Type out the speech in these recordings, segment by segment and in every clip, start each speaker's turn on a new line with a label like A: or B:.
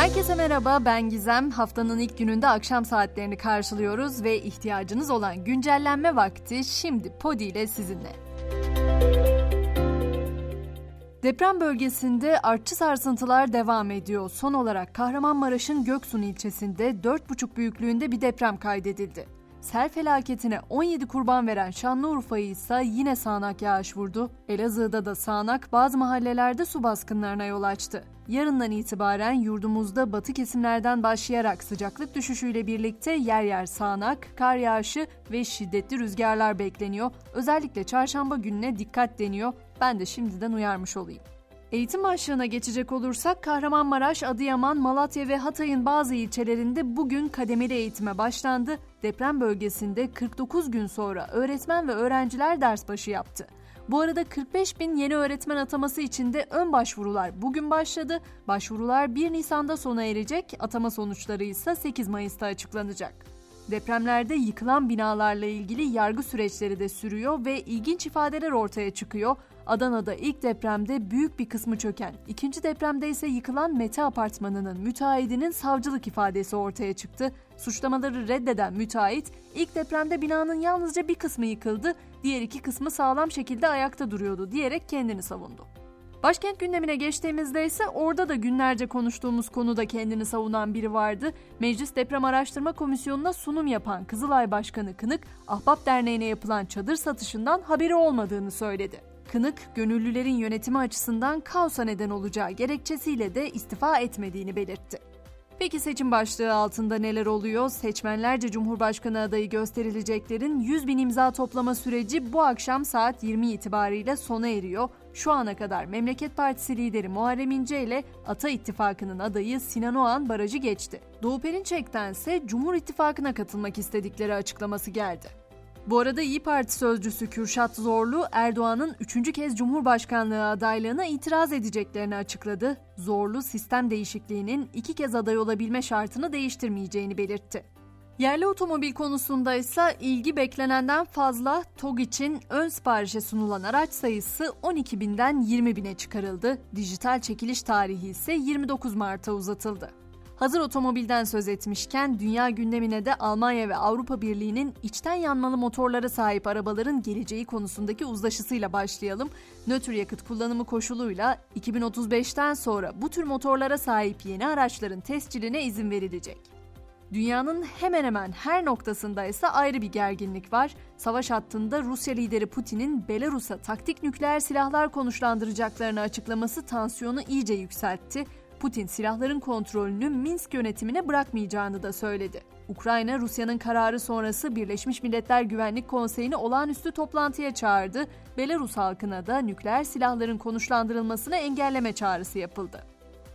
A: Herkese merhaba ben Gizem. Haftanın ilk gününde akşam saatlerini karşılıyoruz ve ihtiyacınız olan güncellenme vakti şimdi Podi ile sizinle. Deprem bölgesinde artçı sarsıntılar devam ediyor. Son olarak Kahramanmaraş'ın Göksun ilçesinde 4,5 büyüklüğünde bir deprem kaydedildi. Sel felaketine 17 kurban veren Şanlıurfa'yı ise yine sağanak yağış vurdu. Elazığ'da da sağanak bazı mahallelerde su baskınlarına yol açtı. Yarından itibaren yurdumuzda batı kesimlerden başlayarak sıcaklık düşüşüyle birlikte yer yer sağanak, kar yağışı ve şiddetli rüzgarlar bekleniyor. Özellikle çarşamba gününe dikkat deniyor. Ben de şimdiden uyarmış olayım. Eğitim başlığına geçecek olursak Kahramanmaraş, Adıyaman, Malatya ve Hatay'ın bazı ilçelerinde bugün kademeli eğitime başlandı. Deprem bölgesinde 49 gün sonra öğretmen ve öğrenciler ders başı yaptı. Bu arada 45 bin yeni öğretmen ataması için de ön başvurular bugün başladı. Başvurular 1 Nisan'da sona erecek, atama sonuçları ise 8 Mayıs'ta açıklanacak. Depremlerde yıkılan binalarla ilgili yargı süreçleri de sürüyor ve ilginç ifadeler ortaya çıkıyor. Adana'da ilk depremde büyük bir kısmı çöken, ikinci depremde ise yıkılan Mete apartmanının müteahhidinin savcılık ifadesi ortaya çıktı. Suçlamaları reddeden müteahhit, ilk depremde binanın yalnızca bir kısmı yıkıldı, diğer iki kısmı sağlam şekilde ayakta duruyordu diyerek kendini savundu. Başkent gündemine geçtiğimizde ise orada da günlerce konuştuğumuz konuda kendini savunan biri vardı. Meclis Deprem Araştırma Komisyonu'na sunum yapan Kızılay Başkanı Kınık, Ahbap Derneği'ne yapılan çadır satışından haberi olmadığını söyledi. Kınık, gönüllülerin yönetimi açısından kaosa neden olacağı gerekçesiyle de istifa etmediğini belirtti. Peki seçim başlığı altında neler oluyor? Seçmenlerce Cumhurbaşkanı adayı gösterileceklerin 100 bin imza toplama süreci bu akşam saat 20 itibariyle sona eriyor. Şu ana kadar Memleket Partisi lideri Muharrem İnce ile Ata İttifakı'nın adayı Sinan Oğan barajı geçti. Doğu Perinçek'ten ise Cumhur İttifakı'na katılmak istedikleri açıklaması geldi. Bu arada İyi Parti sözcüsü Kürşat Zorlu, Erdoğan'ın üçüncü kez Cumhurbaşkanlığı adaylığına itiraz edeceklerini açıkladı. Zorlu, sistem değişikliğinin iki kez aday olabilme şartını değiştirmeyeceğini belirtti. Yerli otomobil konusunda ise ilgi beklenenden fazla TOG için ön siparişe sunulan araç sayısı 12 binden 20 bine çıkarıldı. Dijital çekiliş tarihi ise 29 Mart'a uzatıldı. Hazır otomobilden söz etmişken dünya gündemine de Almanya ve Avrupa Birliği'nin içten yanmalı motorlara sahip arabaların geleceği konusundaki uzlaşısıyla başlayalım. Nötr yakıt kullanımı koşuluyla 2035'ten sonra bu tür motorlara sahip yeni araçların tescilline izin verilecek. Dünyanın hemen hemen her noktasında ise ayrı bir gerginlik var. Savaş hattında Rusya lideri Putin'in Belarus'a taktik nükleer silahlar konuşlandıracaklarını açıklaması tansiyonu iyice yükseltti. Putin silahların kontrolünü Minsk yönetimine bırakmayacağını da söyledi. Ukrayna, Rusya'nın kararı sonrası Birleşmiş Milletler Güvenlik Konseyi'ni olağanüstü toplantıya çağırdı. Belarus halkına da nükleer silahların konuşlandırılmasını engelleme çağrısı yapıldı.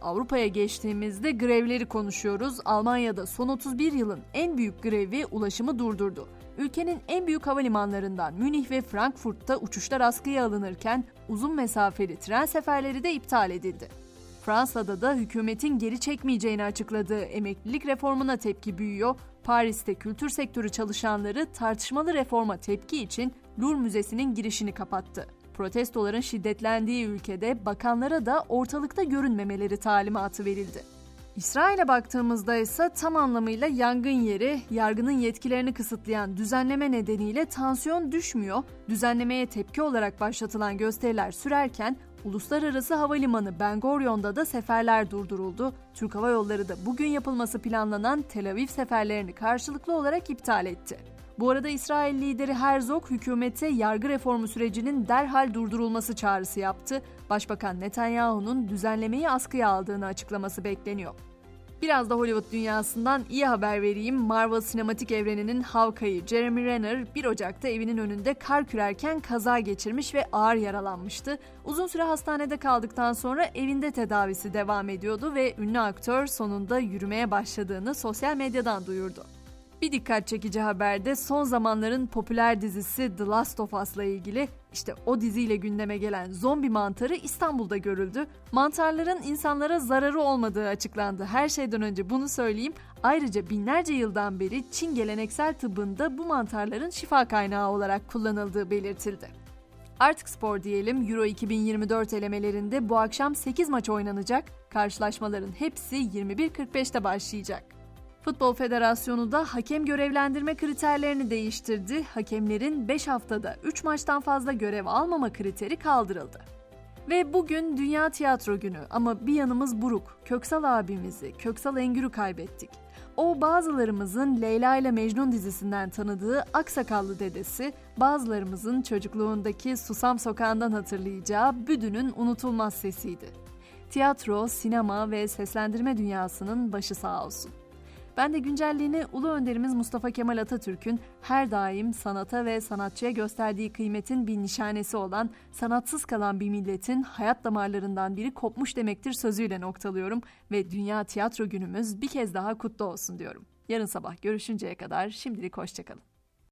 A: Avrupa'ya geçtiğimizde grevleri konuşuyoruz. Almanya'da son 31 yılın en büyük grevi ulaşımı durdurdu. Ülkenin en büyük havalimanlarından Münih ve Frankfurt'ta uçuşlar askıya alınırken uzun mesafeli tren seferleri de iptal edildi. Fransa'da da hükümetin geri çekmeyeceğini açıkladığı emeklilik reformuna tepki büyüyor. Paris'te kültür sektörü çalışanları tartışmalı reforma tepki için Louvre Müzesi'nin girişini kapattı. Protestoların şiddetlendiği ülkede bakanlara da ortalıkta görünmemeleri talimatı verildi. İsrail'e baktığımızda ise tam anlamıyla yangın yeri, yargının yetkilerini kısıtlayan düzenleme nedeniyle tansiyon düşmüyor. Düzenlemeye tepki olarak başlatılan gösteriler sürerken Uluslararası Havalimanı Ben Gurion'da da seferler durduruldu. Türk Hava Yolları da bugün yapılması planlanan Tel Aviv seferlerini karşılıklı olarak iptal etti. Bu arada İsrail lideri Herzog hükümete yargı reformu sürecinin derhal durdurulması çağrısı yaptı. Başbakan Netanyahu'nun düzenlemeyi askıya aldığını açıklaması bekleniyor. Biraz da Hollywood dünyasından iyi haber vereyim. Marvel sinematik evreninin Hawkeye'ı Jeremy Renner 1 Ocak'ta evinin önünde kar kürerken kaza geçirmiş ve ağır yaralanmıştı. Uzun süre hastanede kaldıktan sonra evinde tedavisi devam ediyordu ve ünlü aktör sonunda yürümeye başladığını sosyal medyadan duyurdu. Bir dikkat çekici haberde son zamanların popüler dizisi The Last of Us'la ilgili işte o diziyle gündeme gelen zombi mantarı İstanbul'da görüldü. Mantarların insanlara zararı olmadığı açıklandı. Her şeyden önce bunu söyleyeyim. Ayrıca binlerce yıldan beri Çin geleneksel tıbbında bu mantarların şifa kaynağı olarak kullanıldığı belirtildi. Artık spor diyelim Euro 2024 elemelerinde bu akşam 8 maç oynanacak. Karşılaşmaların hepsi 21.45'te başlayacak. Futbol Federasyonu da hakem görevlendirme kriterlerini değiştirdi. Hakemlerin 5 haftada 3 maçtan fazla görev almama kriteri kaldırıldı. Ve bugün Dünya Tiyatro Günü ama bir yanımız buruk. Köksal abimizi, Köksal Engür'ü kaybettik. O bazılarımızın Leyla ile Mecnun dizisinden tanıdığı aksakallı dedesi, bazılarımızın çocukluğundaki Susam Sokağı'ndan hatırlayacağı Büdü'nün unutulmaz sesiydi. Tiyatro, sinema ve seslendirme dünyasının başı sağ olsun. Ben de güncelliğini Ulu Önderimiz Mustafa Kemal Atatürk'ün her daim sanata ve sanatçıya gösterdiği kıymetin bir nişanesi olan sanatsız kalan bir milletin hayat damarlarından biri kopmuş demektir sözüyle noktalıyorum ve Dünya Tiyatro Günümüz bir kez daha kutlu olsun diyorum. Yarın sabah görüşünceye kadar şimdilik hoşçakalın.